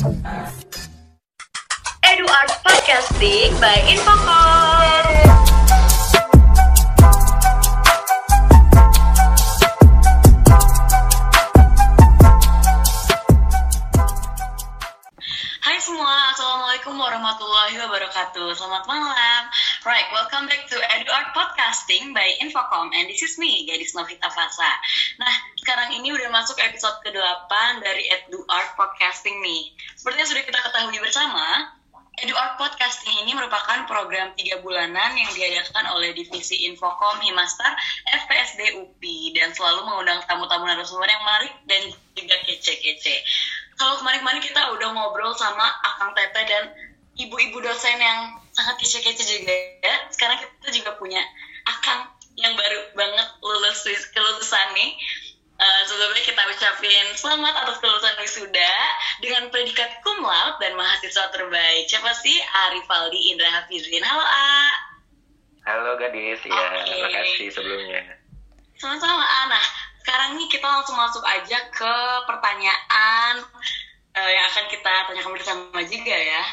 Edu Art Podcasting by Infocom. Hai semua, Assalamualaikum warahmatullahi wabarakatuh. Selamat malam. Right, welcome back to Edu Art Podcasting by Infocom. And this is me, Gadis Novita Fasa. Nah, sekarang ini udah masuk episode ke-8 dari Edu Art Podcasting nih Seperti yang sudah kita ketahui bersama Edu Art Podcasting ini merupakan program tiga bulanan yang diadakan oleh Divisi Infocom Himastar FPSD UPI dan selalu mengundang tamu-tamu narasumber yang menarik dan juga kece-kece. Kalau kemarin-kemarin kita udah ngobrol sama Akang Tete dan ibu-ibu dosen yang sangat kece-kece juga ya. Sekarang kita juga punya Akang yang baru banget lulus kelulusan nih. Eh, sebelumnya kita ucapin selamat atas kelulusan wisuda dengan predikat cum laude dan mahasiswa terbaik. Siapa sih? Arifaldi Indra Hafizin. Halo A. Halo gadis, ya Oke. terima kasih sebelumnya. Sama-sama A. Nah, sekarang nih kita langsung masuk aja ke pertanyaan eh, yang akan kita tanyakan bersama juga ya.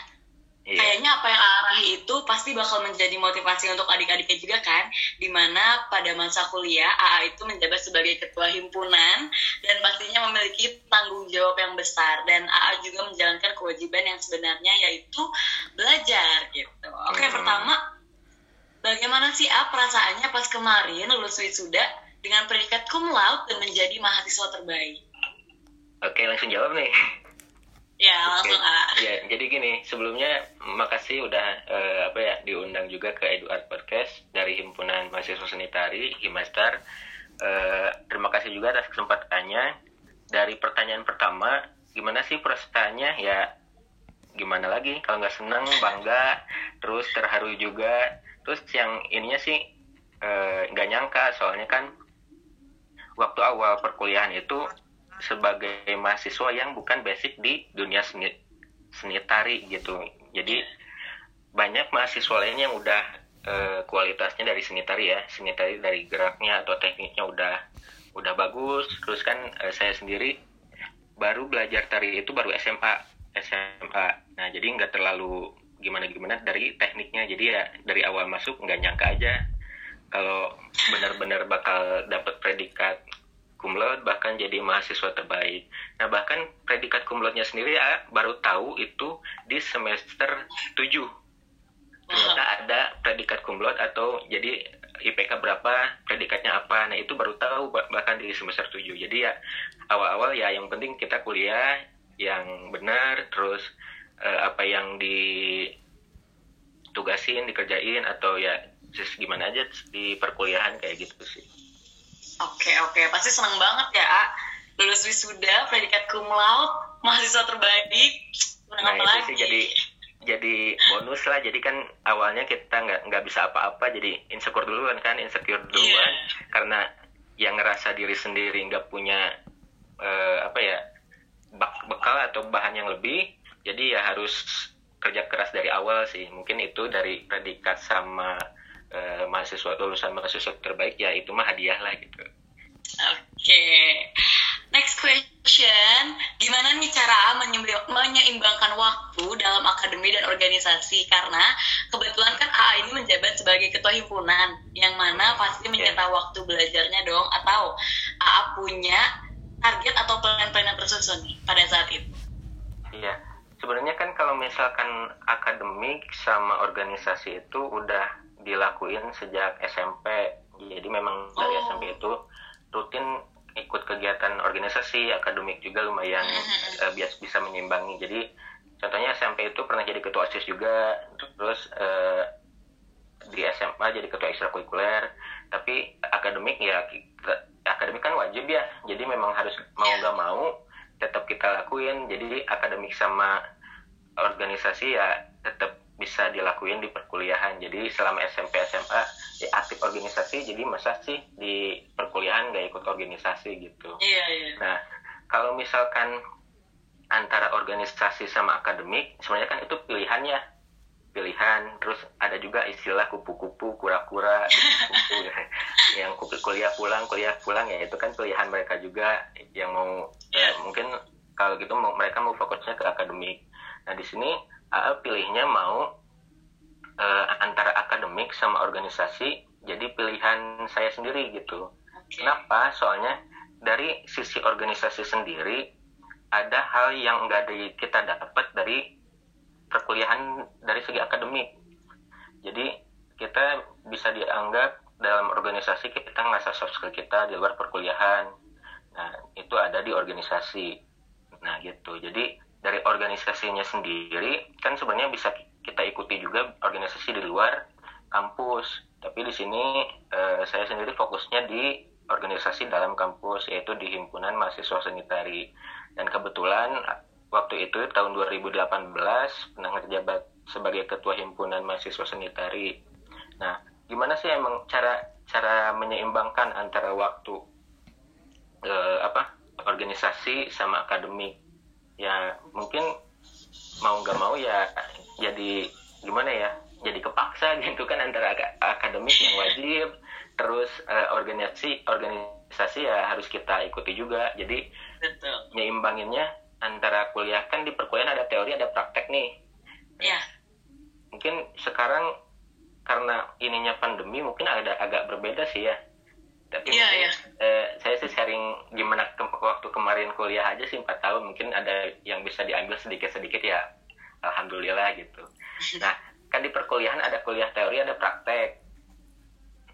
Iya, Kayaknya apa yang arahi itu pasti bakal menjadi motivasi untuk adik-adiknya juga kan, di mana pada masa kuliah AA itu menjabat sebagai ketua himpunan dan pastinya memiliki tanggung jawab yang besar dan AA juga menjalankan kewajiban yang sebenarnya yaitu belajar gitu. Oke Hmm. pertama, bagaimana sih A perasaannya pas kemarin lulus wisuda dengan predikat cum laude dan menjadi mahasiswa terbaik? Oke langsung jawab nih. Ya langsung A. Ya jadi gini sebelumnya makasih udah eh, apa ya diundang juga ke Edu Art Podcast dari himpunan mahasiswa seni tari Himastar. Eh, terima kasih juga atas kesempatannya. Dari pertanyaan pertama, gimana sih perasaannya? Ya gimana lagi kalau nggak senang bangga terus terharu juga terus yang ininya sih eh, nggak nyangka soalnya kan waktu awal perkuliahan itu sebagai mahasiswa yang bukan basic di dunia seni seni tari gitu. Jadi banyak mahasiswa lain yang udah eh, kualitasnya dari seni tari ya. Seni tari dari geraknya atau tekniknya udah udah bagus. Terus kan eh, saya sendiri baru belajar tari itu baru SMA SMA nah jadi nggak terlalu gimana gimana dari tekniknya. Jadi ya dari awal masuk nggak nyangka aja kalau benar-benar bakal dapat predikat cum laude bahkan jadi mahasiswa terbaik. Nah bahkan predikat cum laude-nya sendiri ya baru tahu itu di semester 7 ternyata ada predikat cum laude atau jadi IPK berapa predikatnya apa. Nah itu baru tahu bah- bahkan di semester 7 jadi ya awal-awal ya yang penting kita kuliah yang benar terus eh, apa yang ditugasin dikerjain atau ya gimana aja di perkuliahan kayak gitu sih Oke oke, pasti seneng banget ya A. Lulus wisuda, predikat cum laude, mahasiswa terbaik. Nah itu lagi? sih jadi jadi bonus lah jadi kan awalnya kita nggak nggak bisa apa-apa jadi insecure duluan kan insecure duluan Iya. karena yang ngerasa diri sendiri nggak punya eh, apa ya bak- bekal atau bahan yang lebih jadi ya harus kerja keras dari awal sih mungkin itu dari predikat sama eh, mahasiswa lulusan mahasiswa terbaik ya itu mah hadiah lah gitu Oke. Next question, gimana nih cara menyeimbangkan waktu dalam akademi dan organisasi? Karena kebetulan kan AA ini menjabat sebagai ketua himpunan, yang mana pasti menyita waktu belajarnya dong, atau AA punya target atau plan-plan yang tersusun nih pada saat itu. Iya, sebenarnya kan kalau misalkan akademik sama organisasi itu udah dilakuin sejak SMP. Jadi memang dari Oh. SMP itu rutin ikut kegiatan organisasi, akademik juga lumayan eh, bias bisa menyimbangi. Jadi contohnya SMP itu pernah jadi ketua OSIS juga, terus eh, di SMA jadi ketua ekstrakurikuler, tapi akademik ya kita- akademik kan wajib ya. Jadi memang harus mau Iya. nggak mau tetap kita lakuin. Jadi akademik sama organisasi ya tetap bisa dilakuin di perkuliahan. Jadi selama SMP SMA ya aktif organisasi, jadi masa sih di perkuliahan nggak ikut organisasi gitu. Iya, iya. Nah, kalau misalkan antara organisasi sama akademik, sebenarnya kan itu pilihan ya. Pilihan, terus ada juga istilah kupu-kupu, kura-kura, kupu yang kuliah pulang, kuliah pulang ya itu kan pilihan mereka juga yang mau Iya. eh, mungkin kalau gitu mereka mau fokusnya ke akademik nah di sini AA pilihnya mau uh, antara akademik sama organisasi jadi pilihan saya sendiri gitu. Oke. kenapa? Soalnya dari sisi organisasi sendiri ada hal yang nggak di, kita dapat dari perkuliahan dari segi akademik. Jadi kita bisa dianggap dalam organisasi kita ngasah soft skill kita di luar perkuliahan. Nah itu ada di organisasi. Nah gitu. Jadi dari organisasinya sendiri kan sebenarnya bisa kita ikuti juga organisasi di luar kampus. Tapi di sini eh, saya sendiri fokusnya di organisasi dalam kampus yaitu di himpunan mahasiswa sanitari dan kebetulan waktu itu tahun 2018 pernah ngejabat sebagai ketua himpunan mahasiswa sanitari nah gimana sih emang cara cara menyeimbangkan antara waktu eh, apa organisasi sama akademik ya mungkin mau nggak mau ya jadi gimana ya jadi kepaksa gitu kan antara ak- akademik yang wajib terus eh, organisasi organisasi ya harus kita ikuti juga. Jadi betul. nyeimbanginnya antara kuliah kan di perkuliahan ada teori ada praktek nih. Ya. Mungkin sekarang karena ininya pandemi mungkin ada agak berbeda sih ya tapi Iya, mungkin, iya. eh, saya sih sharing gimana ke- waktu kemarin kuliah aja sih empat tahun mungkin ada yang bisa diambil sedikit sedikit ya. Alhamdulillah gitu. Nah kan di perkuliahan ada kuliah teori ada praktek.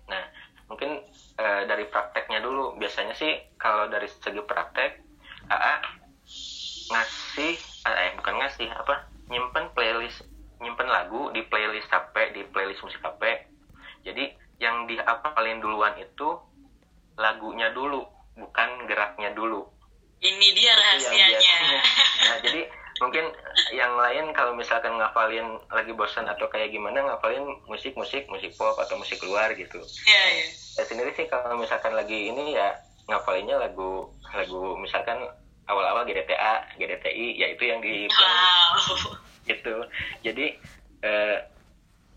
Nah mungkin eh, dari prakteknya dulu. Biasanya sih kalau dari segi praktek AA ngasih eh bukan ngasih apa nyimpen playlist nyimpen lagu di playlist HP di playlist musik HP jadi yang dihafalin duluan itu lagunya dulu bukan geraknya dulu. Ini dia rahasianya. nah jadi mungkin yang lain kalau misalkan ngafalin lagi bosan atau kayak gimana ngafalin musik musik musik pop atau musik luar gitu. Ya ya saya sendiri sih kalau misalkan lagi ini ya ngafalinnya lagu lagu misalkan awal-awal GDTA GDTI ya itu yang di wow. gitu. Jadi eh,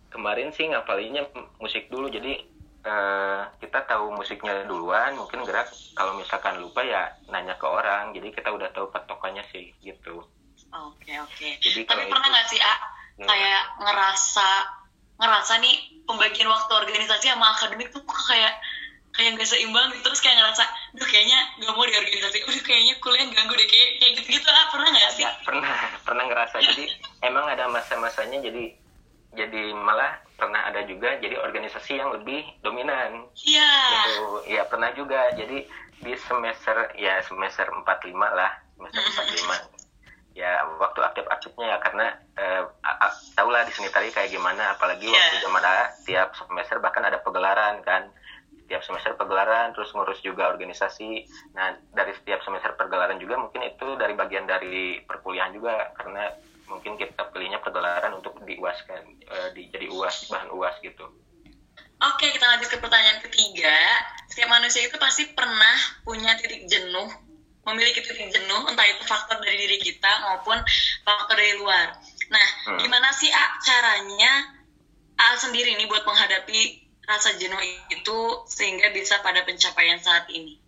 kemarin sih ngapalinnya musik dulu. Jadi eh, kita tahu musiknya duluan mungkin gerak kalau misalkan lupa ya nanya ke orang. Jadi kita udah tahu patokannya sih gitu. Oke oke. Jadi tapi pernah nggak sih A Hmm. kayak ngerasa ngerasa nih pembagian waktu organisasi sama akademik tuh kok kayak kayak nggak seimbang gitu. Terus kayak ngerasa duh kayaknya nggak mau di organisasi. Udah kayaknya kuliah ganggu deh kayak kayak gitu gitu ah pernah nggak sih? Ya pernah pernah ngerasa. Jadi emang ada masa-masanya jadi jadi malah pernah ada juga jadi organisasi yang lebih dominan. Iya. Gitu. Ya pernah juga. Jadi di semester ya semester 45 lah semester 45 ya waktu aktif-aktifnya ya karena eh, a- a- tau lah di sanitari kayak gimana apalagi Iya. waktu zaman A, tiap semester bahkan ada pegelaran kan. Tiap semester pegelaran terus ngurus juga organisasi. Nah dari setiap semester pergelaran juga mungkin itu dari bagian dari perkuliahan juga karena mungkin kita pilihnya pergelaran untuk diuaskan eh, di, jadi uas bahan uas gitu Oke, kita lanjut ke pertanyaan ketiga. Setiap manusia itu pasti pernah punya titik jenuh, memiliki titik jenuh, entah itu faktor dari diri kita maupun faktor dari luar. Nah, Hmm. gimana sih A, caranya A sendiri nih buat menghadapi rasa jenuh itu sehingga bisa pada pencapaian saat ini?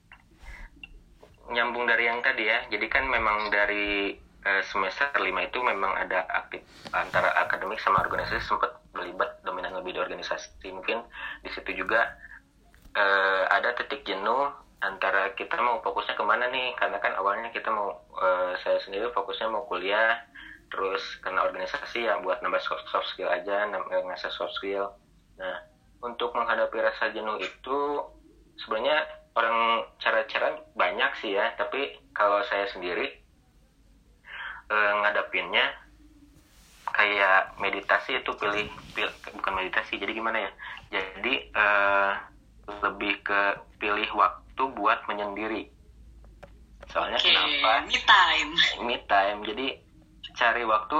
nyambung dari yang tadi ya jadi kan memang dari eh, semester 5 itu memang ada aktif antara akademik sama organisasi sempat terlibat dominan lebih di organisasi. Mungkin di situ juga eh, ada titik jenuh antara kita mau fokusnya ke mana nih? Karena kan awalnya kita mau eh, saya sendiri fokusnya mau kuliah terus karena organisasi ya buat nambah soft, soft skill aja nambah ngasah soft skill. Nah untuk menghadapi rasa jenuh itu sebenarnya orang cara-cara banyak sih ya. Tapi kalau saya sendiri eh, ngadapinnya kayak meditasi itu pilih, pil- bukan meditasi jadi gimana ya? Jadi eh, lebih ke pilih waktu buat menyendiri. Soalnya Oke, kenapa? me time. me time. Jadi cari waktu.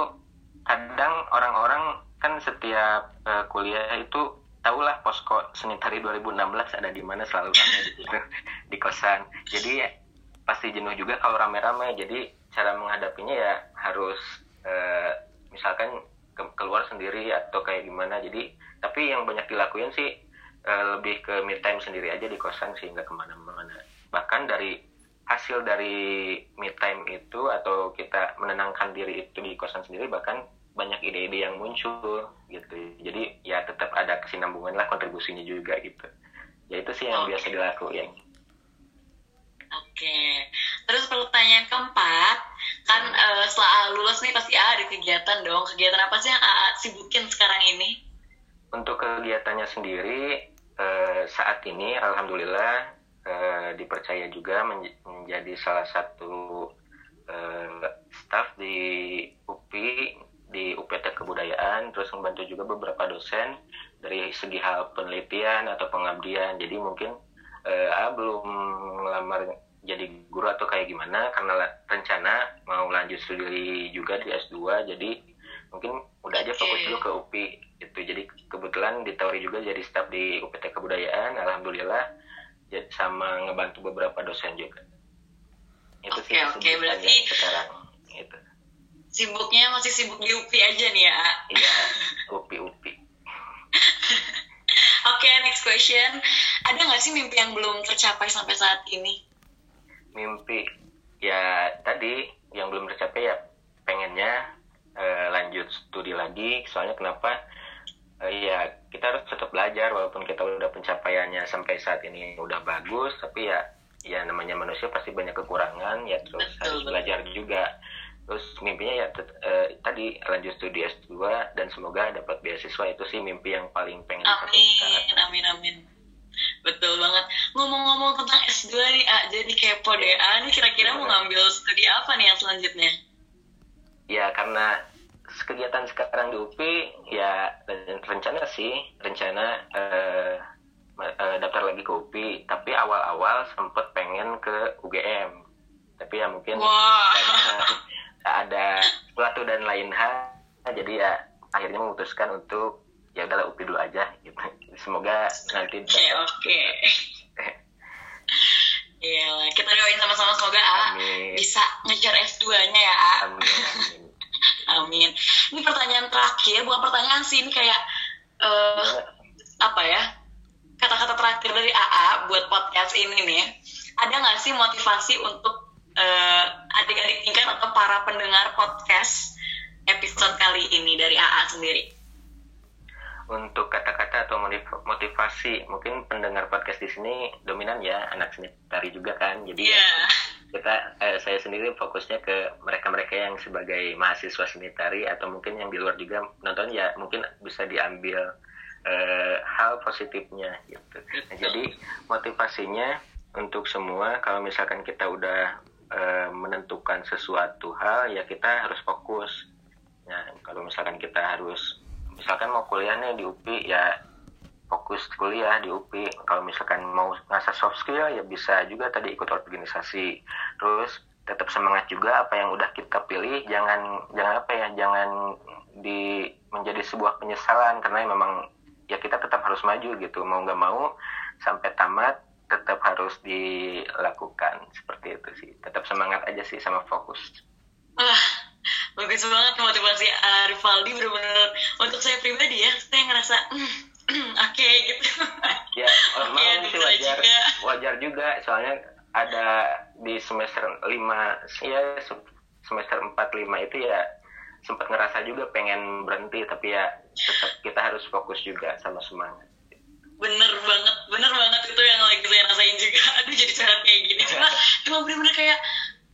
Kadang orang-orang kan setiap eh, kuliah itu tahulah posko sanitari 2016 ada di mana selalu rame di di kosan. Jadi pasti jenuh juga kalau rame-rame. Jadi cara menghadapinya ya harus eh, misalkan ke- keluar sendiri atau kayak gimana. Jadi tapi yang banyak dilakuin sih eh, lebih ke me time sendiri aja di kosan sih nggak ke mana-mana. Bahkan dari hasil dari me time itu atau kita menenangkan diri itu di kosan sendiri bahkan banyak ide-ide yang muncul gitu. Jadi ya tetap ada kesinambungan lah kontribusinya juga gitu. Ya itu sih yang Oke. biasa dilakuin. Oke, terus pertanyaan keempat, kan eh, setelah lulus nih pasti A ada kegiatan dong. Kegiatan apa sih yang AA sibukin sekarang ini? untuk kegiatannya sendiri eh, saat ini alhamdulillah eh, dipercaya juga menj- menjadi salah satu eh, staf di UPI di UPT Kebudayaan terus membantu juga beberapa dosen dari segi hal penelitian atau pengabdian jadi mungkin A belum melamar jadi guru atau kayak gimana karena rencana mau lanjut studi juga di S2 jadi mungkin udah aja fokus Oke. dulu ke UPI itu jadi kebetulan ditawari juga jadi staf di UPT Kebudayaan alhamdulillah jadi sama ngebantu beberapa dosen juga itu Oke, sih oke, kesibukannya berarti- sekarang itu Sibuknya masih sibuk di UPI aja nih ya. Iya UPI UPI Oke, next question. Ada nggak sih mimpi yang belum tercapai sampai saat ini? Mimpi. Ya tadi yang belum tercapai ya pengennya eh, lanjut studi lagi. Soalnya kenapa? Eh, ya kita harus tetap belajar walaupun kita udah pencapaiannya sampai saat ini udah bagus tapi ya ya namanya manusia pasti banyak kekurangan ya terus Betul, harus betul. belajar juga. Terus mimpinya ya tet- eh, tadi lanjut studi S2 dan semoga dapat beasiswa itu sih mimpi yang paling pengen Amin, amin, amin. Betul banget. Ngomong-ngomong tentang S2 nih, A, jadi kepo deh. A, ini kira-kira mau ngambil studi apa nih yang selanjutnya? ya karena kegiatan sekarang di UPI ya ren- rencana sih rencana eh, ma- eh, daftar lagi ke UPI tapi awal-awal sempet pengen ke UGM tapi ya mungkin karena ada sesuatu dan lain hal jadi ya akhirnya memutuskan untuk ya udahlah UPI dulu aja gitu semoga nanti oke, oke. Iya, kita doain sama-sama semoga A Amin. bisa ngejar S2-nya ya, A. amin, amin. Amin. Ini pertanyaan terakhir, bukan pertanyaan sih, ini kayak eh apa ya? Kata-kata terakhir dari AA buat podcast ini nih. Ada nggak sih motivasi untuk eh, adik-adik tingkat atau para pendengar podcast episode kali ini dari AA sendiri? Untuk kata-kata atau motiv- motivasi. Mungkin pendengar podcast di sini dominan ya anak seni tari juga kan. Jadi Iya. kita eh, saya sendiri fokusnya ke mereka-mereka yang sebagai mahasiswa seni tari atau mungkin yang di luar juga nonton ya mungkin bisa diambil eh, hal positifnya gitu. Nah, jadi motivasinya untuk semua kalau misalkan kita udah eh, menentukan sesuatu hal ya kita harus fokus. Nah, kalau misalkan kita harus misalkan mau kuliah nih di UPI ya fokus kuliah di UPI. Kalau misalkan mau ngasah soft skill ya bisa juga tadi ikut organisasi. Terus tetap semangat juga apa yang udah kita pilih. Jangan jangan apa ya jangan di menjadi sebuah penyesalan. Karena memang ya kita tetap harus maju gitu. Mau nggak mau sampai tamat tetap harus dilakukan. Seperti itu sih. Tetap semangat aja sih sama fokus. Wah, bagus banget motivasi Arifaldi bener-bener untuk saya pribadi ya, saya ngerasa "Hmm, oke gitu. ya memang sih saya wajar juga. wajar juga soalnya ada di semester 5 ya se- semester 4 5 itu ya sempat ngerasa juga pengen berhenti tapi ya tetap kita harus fokus juga sama semangat Bener banget, bener banget itu yang lagi saya rasain juga. Aduh jadi curhat kayak gini. Cuma, cuma bener-bener kayak,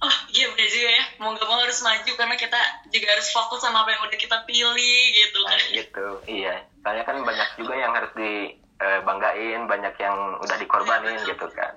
oh iya bener juga ya. Mau gak mau harus maju karena kita juga harus fokus sama apa yang udah kita pilih gitu nah, kan. gitu iya soalnya kan banyak juga yang harus dibanggain banyak yang udah dikorbanin gitu kan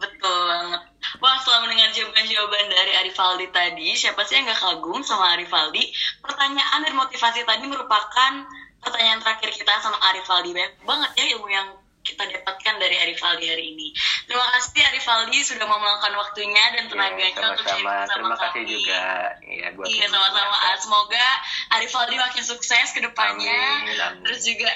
Betul banget. Wah, setelah mendengar jawaban-jawaban dari Arifaldi tadi, siapa sih yang gak kagum sama Arifaldi? Pertanyaan dan motivasi tadi merupakan pertanyaan terakhir kita sama Arifaldi. Banyak banget ya ilmu yang kita dapatkan dari Arifaldi hari ini. Terima kasih Arifaldi sudah mau meluangkan waktunya dan tenaganya Ya, untuk sharing sama terima kasih kami. juga ya buat Iya sama-sama. Ah, Semoga Arifaldi makin sukses ke depannya. Amin, amin. Terus juga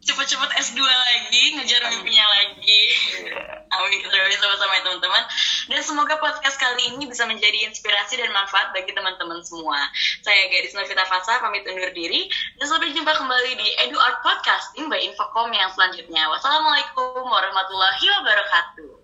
cepet-cepet S2 lagi, ngejar Amin. mimpinya lagi. Iya. Amin, doain sama-sama ya teman-teman. Dan semoga podcast kali ini bisa menjadi inspirasi dan manfaat bagi teman-teman semua. Saya Gadis Novita Fasa, pamit undur diri. Dan sampai jumpa kembali di Edu Art Podcasting by Infocom yang selanjutnya. Wassalamualaikum warahmatullahi wabarakatuh.